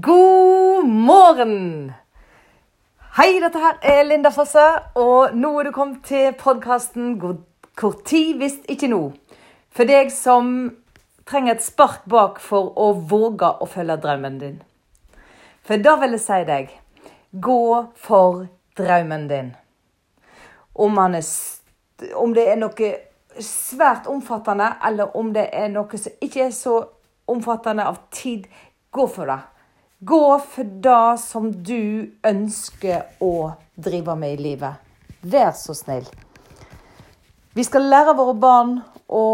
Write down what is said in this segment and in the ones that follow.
God morgen! Hei, dette her er Linda Fosse, og nå er du kommet til podkasten 'Hvor tid hvis ikke nå'. For deg som trenger et spark bak for å våge å følge drømmen din. For da vil jeg si deg gå for drømmen din. Om, er, om det er noe svært omfattende, eller om det er noe som ikke er så omfattende av tid, gå for det. Gå for det som du ønsker å drive med i livet. Vær så snill. Vi skal lære våre barn å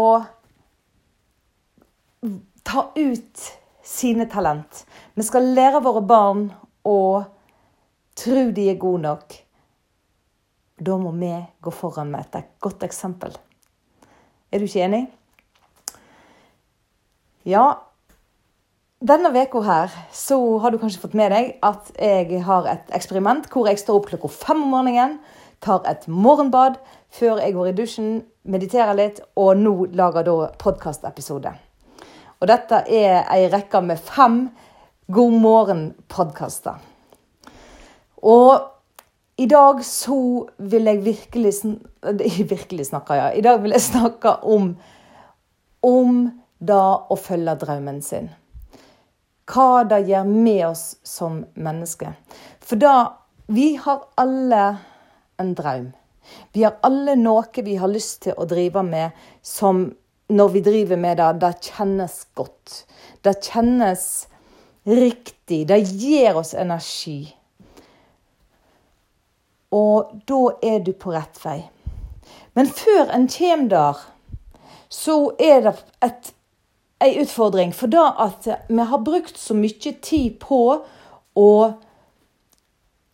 ta ut sine talent. Vi skal lære våre barn å tro de er gode nok. Da må vi gå foran med et godt eksempel. Er du ikke enig? Ja, denne veka her så har du kanskje fått med deg at jeg har et eksperiment hvor jeg står opp klokka fem om morgenen, tar et morgenbad før jeg går i dusjen, mediterer litt, og nå lager da podkastepisode. Og dette er ei rekke med fem God morgen-podkaster. Og i dag så vil jeg virkelig, virkelig snakke, ja. I dag vil jeg snakke om, om det å følge drømmen sin hva det gjør med oss som mennesker. For da Vi har alle en drøm. Vi har alle noe vi har lyst til å drive med som når vi driver med det, det kjennes godt. Det kjennes riktig. Det gir oss energi. Og da er du på rett vei. Men før en kommer der, så er det et ei utfordring. For da at vi har brukt så mye tid på å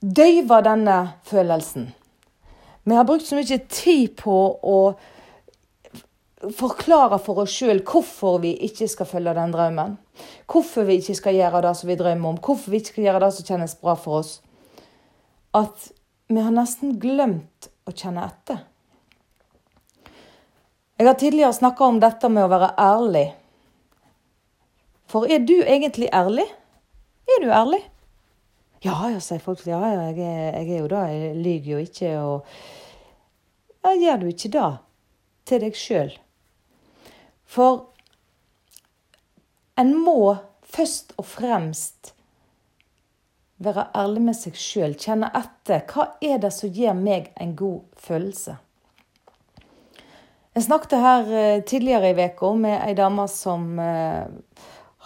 døyve denne følelsen. Vi har brukt så mye tid på å forklare for oss sjøl hvorfor vi ikke skal følge den drømmen. Hvorfor vi ikke skal gjøre det som vi drømmer om. Hvorfor vi ikke skal gjøre det som kjennes bra for oss. At vi har nesten glemt å kjenne etter. Jeg har tidligere snakka om dette med å være ærlig. For er du egentlig ærlig? Er du ærlig? Ja, ja, sier folk. Ja, ja, jeg er, jeg er jo det. Jeg lyver jo ikke. Og ja, gjør du ikke det til deg sjøl? For en må først og fremst være ærlig med seg sjøl. Kjenne etter. Hva er det som gir meg en god følelse? Jeg snakket her eh, tidligere i uka med ei dame som eh,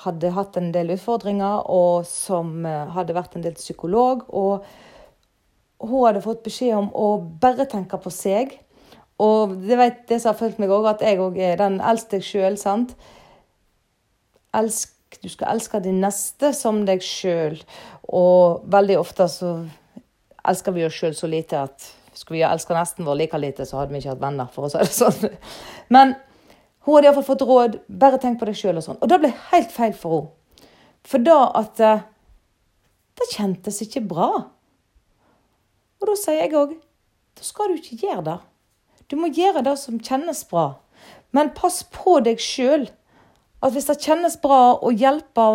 hadde hatt en del utfordringer, og som eh, hadde vært en del psykolog. Og hun hadde fått beskjed om å bare tenke på seg. Og det vet det som har fulgt meg òg, at jeg òg er den eldste deg sjøl, sant. Elsk, du skal elske din neste som deg sjøl. Og veldig ofte så elsker vi oss sjøl så lite at skulle vi ha elska nesten vår like lite, så hadde vi ikke hatt venner, for å si det sånn. Men hun hadde iallfall fått råd. Bare tenk på deg sjøl og sånn. Og det ble helt feil for henne. For da at eh, Det kjentes ikke bra. Og da sier jeg òg Da skal du ikke gjøre det. Du må gjøre det som kjennes bra. Men pass på deg sjøl. At hvis det kjennes bra å hjelpe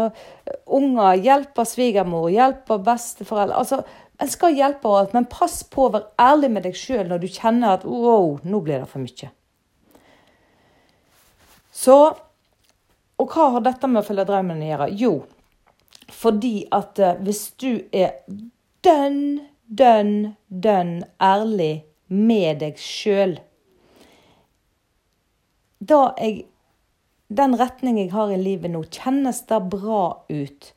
unger, hjelpe svigermor, hjelpe besteforeldre altså, En skal hjelpe men pass på å være ærlig med deg sjøl når du kjenner at wow, nå blir det for mye. Så Og hva har dette med å følge drømmen å gjøre? Jo, fordi at eh, hvis du er dønn, dønn, dønn ærlig med deg sjøl Da jeg Den retning jeg har i livet nå, kjennes det bra ut?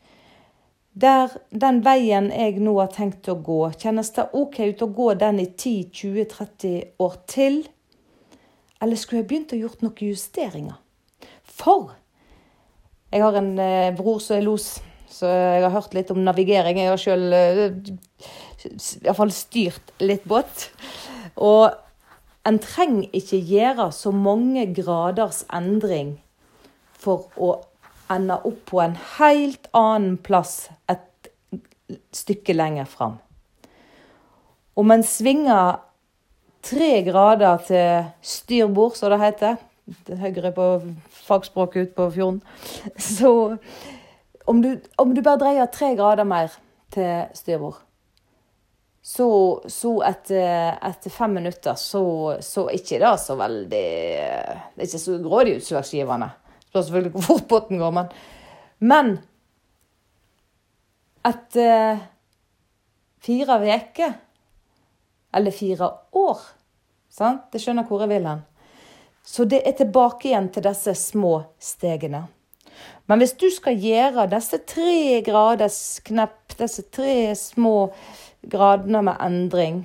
Der, den veien jeg nå har tenkt å gå, kjennes det OK ut å gå den i 10-20-30 år til? Eller skulle jeg begynt å gjort noen justeringer? For jeg har en eh, bror som er los, så jeg har hørt litt om navigering. Jeg har sjøl eh, iallfall styrt litt båt. Og en trenger ikke gjøre så mange graders endring for å ende opp på en helt annen plass et stykke lenger fram. Om en svinger tre grader til styrbord, som det heter, Høyre på fagspråket ute på fjorden. Så om du, om du bare dreier tre grader mer til styrbord, så, så etter, etter, fem minutter så, så ikke det så veldig Det er ikke så grådig utslagsgivende. Spørs selvfølgelig hvor fort båten går, men, men etter fire uker, eller fire år sant? Det skjønner hvor jeg vil hen. Så det er tilbake igjen til disse små stegene. Men hvis du skal gjøre disse tre graders knepp, disse tre små gradene med endring,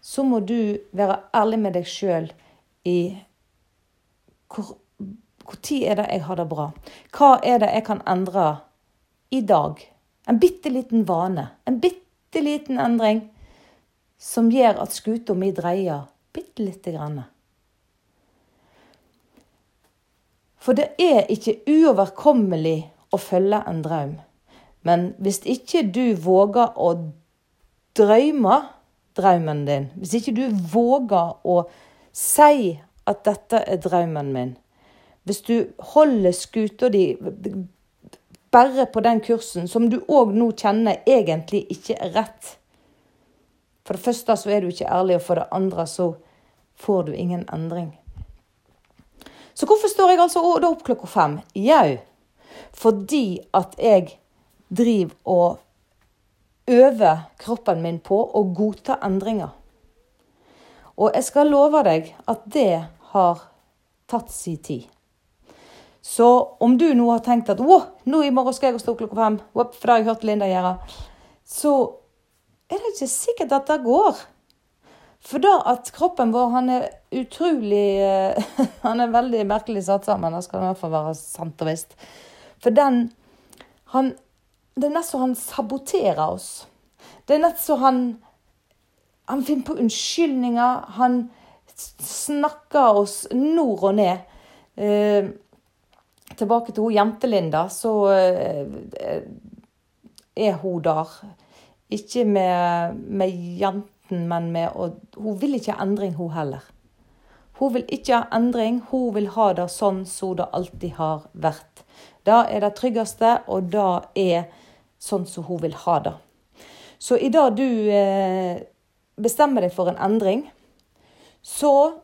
så må du være ærlig med deg sjøl i hvor, tid er det jeg har det bra? Hva er det jeg kan endre i dag? En bitte liten vane. En bitte liten endring som gjør at skuta mi dreier bitte lite grann. For det er ikke uoverkommelig å følge en drøm. Men hvis ikke du våger å drømme drømmen din, hvis ikke du våger å si at dette er drømmen min, hvis du holder skuta di bare på den kursen som du òg nå kjenner egentlig ikke er rett For det første så er du ikke ærlig, og for det andre så får du ingen endring. Så hvorfor står jeg altså opp klokka fem? Jau, fordi at jeg driver og øver kroppen min på å godta endringer. Og jeg skal love deg at det har tatt sin tid. Så om du nå har tenkt at wow, nå i morgen skal jeg stå klokka fem, for det har jeg hørt Linda gjøre, så er det ikke sikkert at det går. For da at kroppen vår han er utrolig eh, Han er veldig merkelig satt sammen. Det skal i hvert fall være sant og visst. For den han, Det er nesten så han saboterer oss. Det er nesten så han Han finner på unnskyldninger. Han snakker oss nord og ned. Eh, tilbake til hun jentelinda, så eh, er hun der. Ikke med, med jenter enten, men med å Hun vil ikke ha endring, hun heller. Hun vil ikke ha endring, hun vil ha det sånn som det alltid har vært. Det er det tryggeste, og det er sånn som hun vil ha det. Så i det du eh, bestemmer deg for en endring, så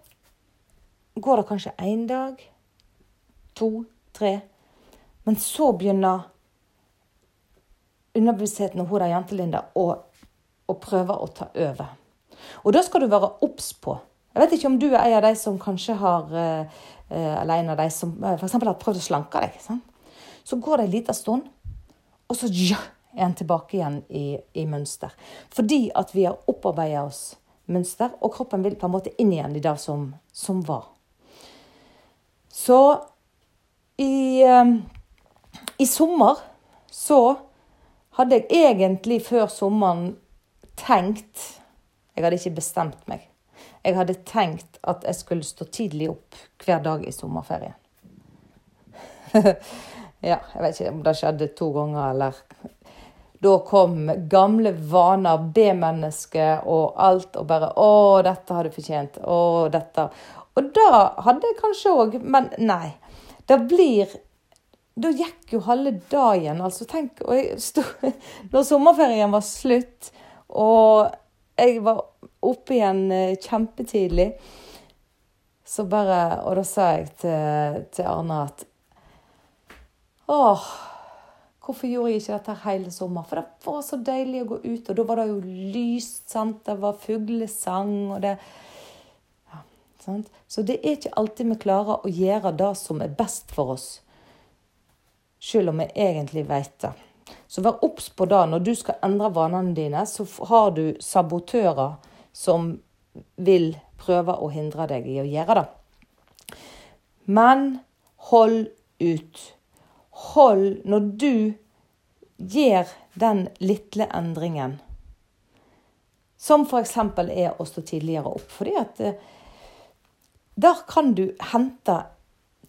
går det kanskje én dag, to, tre. Men så begynner underbevisstheten hos jentelinda å og prøver å ta over. Og da skal du være obs på. Jeg vet ikke om du er en av de som kanskje har eh, eh, Eller en av de som eh, f.eks. har prøvd å slanke deg. Sant? Så går det en liten stund, og så ja, er en tilbake igjen i, i mønster. Fordi at vi har opparbeida oss mønster, og kroppen vil på en måte inn igjen i det som, som var. Så i, i sommer så hadde jeg egentlig før sommeren tenkt Jeg hadde ikke bestemt meg. Jeg hadde tenkt at jeg skulle stå tidlig opp hver dag i sommerferien. ja, jeg vet ikke om det skjedde to ganger, eller Da kom gamle vaner, B-menneske og alt, og bare 'Å, dette har du fortjent'. Å, dette. Og da hadde jeg kanskje òg, men nei. Det blir da gikk jo halve dagen. altså tenk, og jeg stod, Når sommerferien var slutt, og jeg var oppe igjen eh, kjempetidlig. Så bare Og da sa jeg til, til Arne at Åh, hvorfor gjorde jeg ikke dette hele sommer? For det var så deilig å gå ut, og da var det jo lyst, sant. Det var fuglesang, og det ja, sant? Så det er ikke alltid vi klarer å gjøre det som er best for oss, selv om vi egentlig vet det. Så vær obs på det. Når du skal endre vanene dine, så har du sabotører som vil prøve å hindre deg i å gjøre det. Men hold ut. Hold når du gjør den lille endringen. Som f.eks. er å stå tidligere opp. Fordi at eh, der kan du hente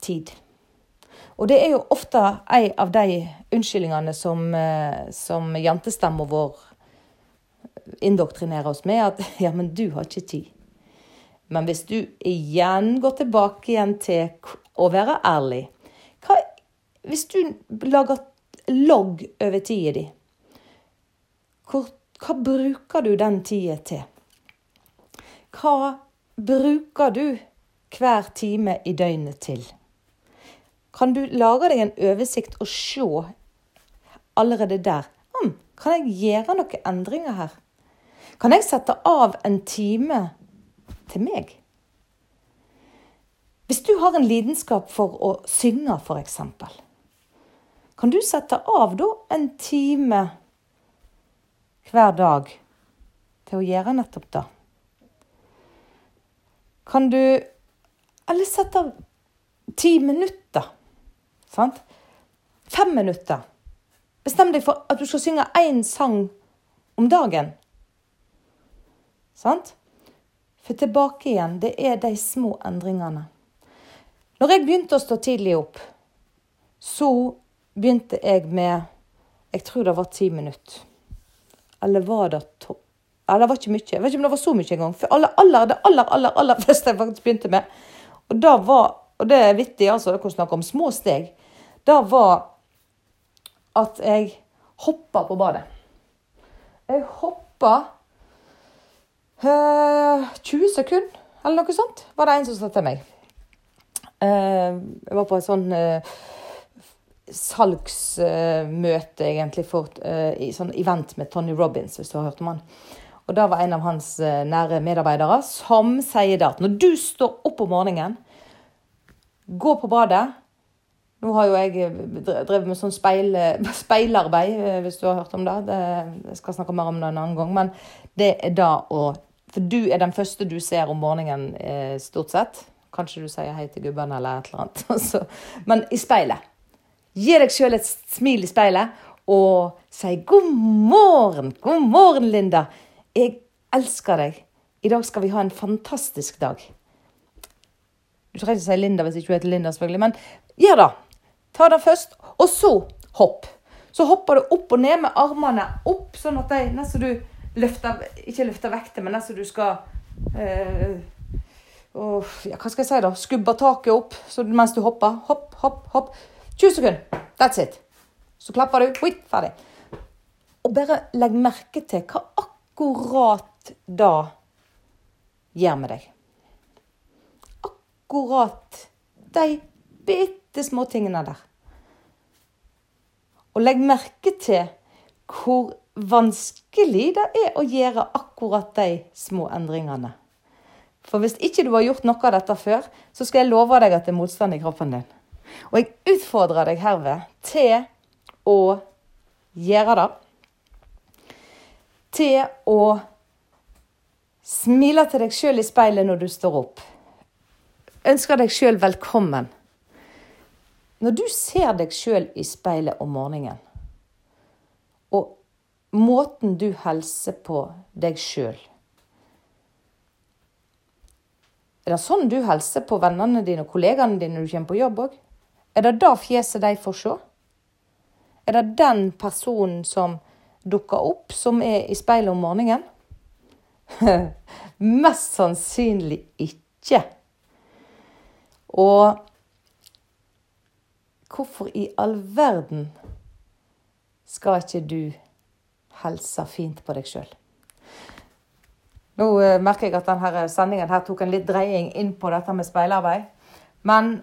tid. Og det er jo ofte en av de unnskyldningene som, eh, som jentestemma vår indoktrinerer oss med, at ja, men du har ikke tid. Men hvis du igjen går tilbake igjen til å være ærlig hva, Hvis du lager logg over tida di. Hvor, hva bruker du den tida til? Hva bruker du hver time i døgnet til? Kan du lage deg en oversikt og se allerede der hm, Kan jeg gjøre noen endringer her? Kan jeg sette av en time til meg? Hvis du har en lidenskap for å synge, f.eks., kan du sette av da en time hver dag til å gjøre nettopp det? Kan du Eller sette av ti minutter. Sant? Fem minutter. Bestem deg for at du skal synge én sang om dagen. Sant? For tilbake igjen, det er de små endringene. Når jeg begynte å stå tidlig opp, så begynte jeg med Jeg tror det var ti minutter. Eller var det to... Eller det var ikke mye. Jeg vet ikke om det var så mye engang. For aller, aller, det aller, aller, aller første jeg faktisk begynte med, og da var Og det er vittig, altså, dere snakker om små steg. Det var at jeg hoppa på badet. Jeg hoppa øh, 20 sekunder, eller noe sånt, var det en som sa til meg. Uh, jeg var på et sånn uh, salgsmøte, egentlig, for i sånn event med Tony Robins, hvis du har hørt om han. Og da var en av hans nære medarbeidere som sier det at når du står opp om morgenen, gå på badet Nå har jo jeg drevet med sånn speil, speilarbeid, hvis du har hørt om det. det. Jeg skal snakke mer om det en annen gang. Men det er da å For du er den første du ser om morgenen, stort sett. Kanskje du sier hei til gubben eller et eller annet. Altså, men i speilet. Gi deg sjøl et smil i speilet og si 'God morgen, god morgen, Linda'. Jeg elsker deg. I dag skal vi ha en fantastisk dag. Du trenger ikke si Linda hvis ikke du heter Linda, selvfølgelig, men gjør det. Ta det først, og så hopp. Så hopper du opp og ned med armene opp, sånn at de nesten du løfter Ikke løfter vekter, men nesten du skal øh, og, ja, hva skal jeg si da? Skubber taket opp mens du hopper. Hopp, hopp, hopp. 20 sekunder. That's it. Så klapper du. Oi, ferdig. Og bare legg merke til hva akkurat da gjør med deg. Akkurat de bitte små tingene der. Og legg merke til hvor vanskelig det er å gjøre akkurat de små endringene. For hvis ikke du har gjort noe av dette før, så skal jeg love deg at det er motstand i kroppen din. Og jeg utfordrer deg herved til å gjøre det. Til å smile til deg sjøl i speilet når du står opp. Ønsker deg sjøl velkommen. Når du ser deg sjøl i speilet om morgenen, og måten du hilser på deg sjøl Er det sånn du hilser på vennene dine og kollegaene dine når du kommer på jobb òg? Er det da fjeset de får se? Er det den personen som dukker opp, som er i speilet om morgenen? Mest sannsynlig ikke. Og hvorfor i all verden skal ikke du helse fint på deg sjøl? Nå uh, merker jeg at denne sendingen her tok en litt dreying inn på dette med speilarbeid. Men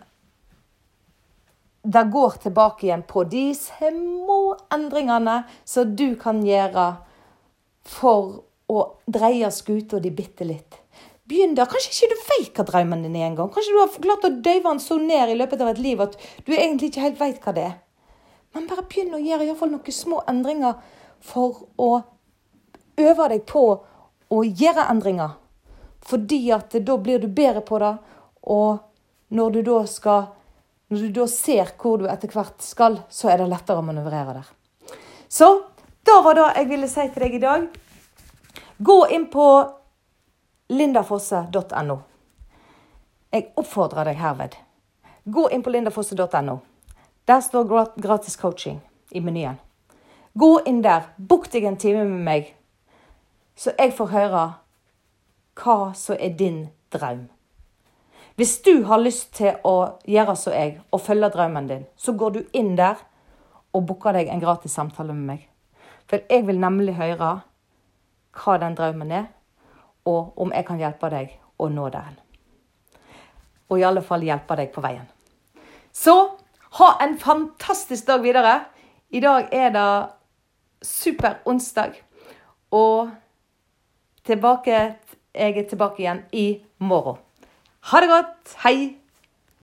det går tilbake igjen på de små endringene som du kan gjøre for å dreie skuta di bitte litt. Begynn der. Kanskje ikke du vet hva drømmen din er engang. Kanskje du har klart å døyve den så ned i løpet av et liv at du egentlig ikke helt vet hva det er. Men bare begynn å gjøre iallfall noen små endringer for å øve deg på å gjøre endringer. Fordi at da blir du bedre på det, og når du da skal når du da ser hvor du etter hvert skal, så er det lettere å manøvrere der. Så da var det jeg ville si til deg i dag. Gå inn på lindafosse.no. Jeg oppfordrer deg herved. Gå inn på lindafosse.no. Der står gratis coaching i menyen. Gå inn der. Book deg en time med meg så jeg får høre hva som er din drøm. Hvis du har lyst til å gjøre som jeg og følge drømmen din, så går du inn der og booker deg en gratis samtale med meg. For jeg vil nemlig høre hva den drømmen er, og om jeg kan hjelpe deg å nå den. Og i alle fall hjelpe deg på veien. Så ha en fantastisk dag videre. I dag er det super onsdag. Og tilbake, jeg er tilbake igjen i morgen. Ha det godt. Hei!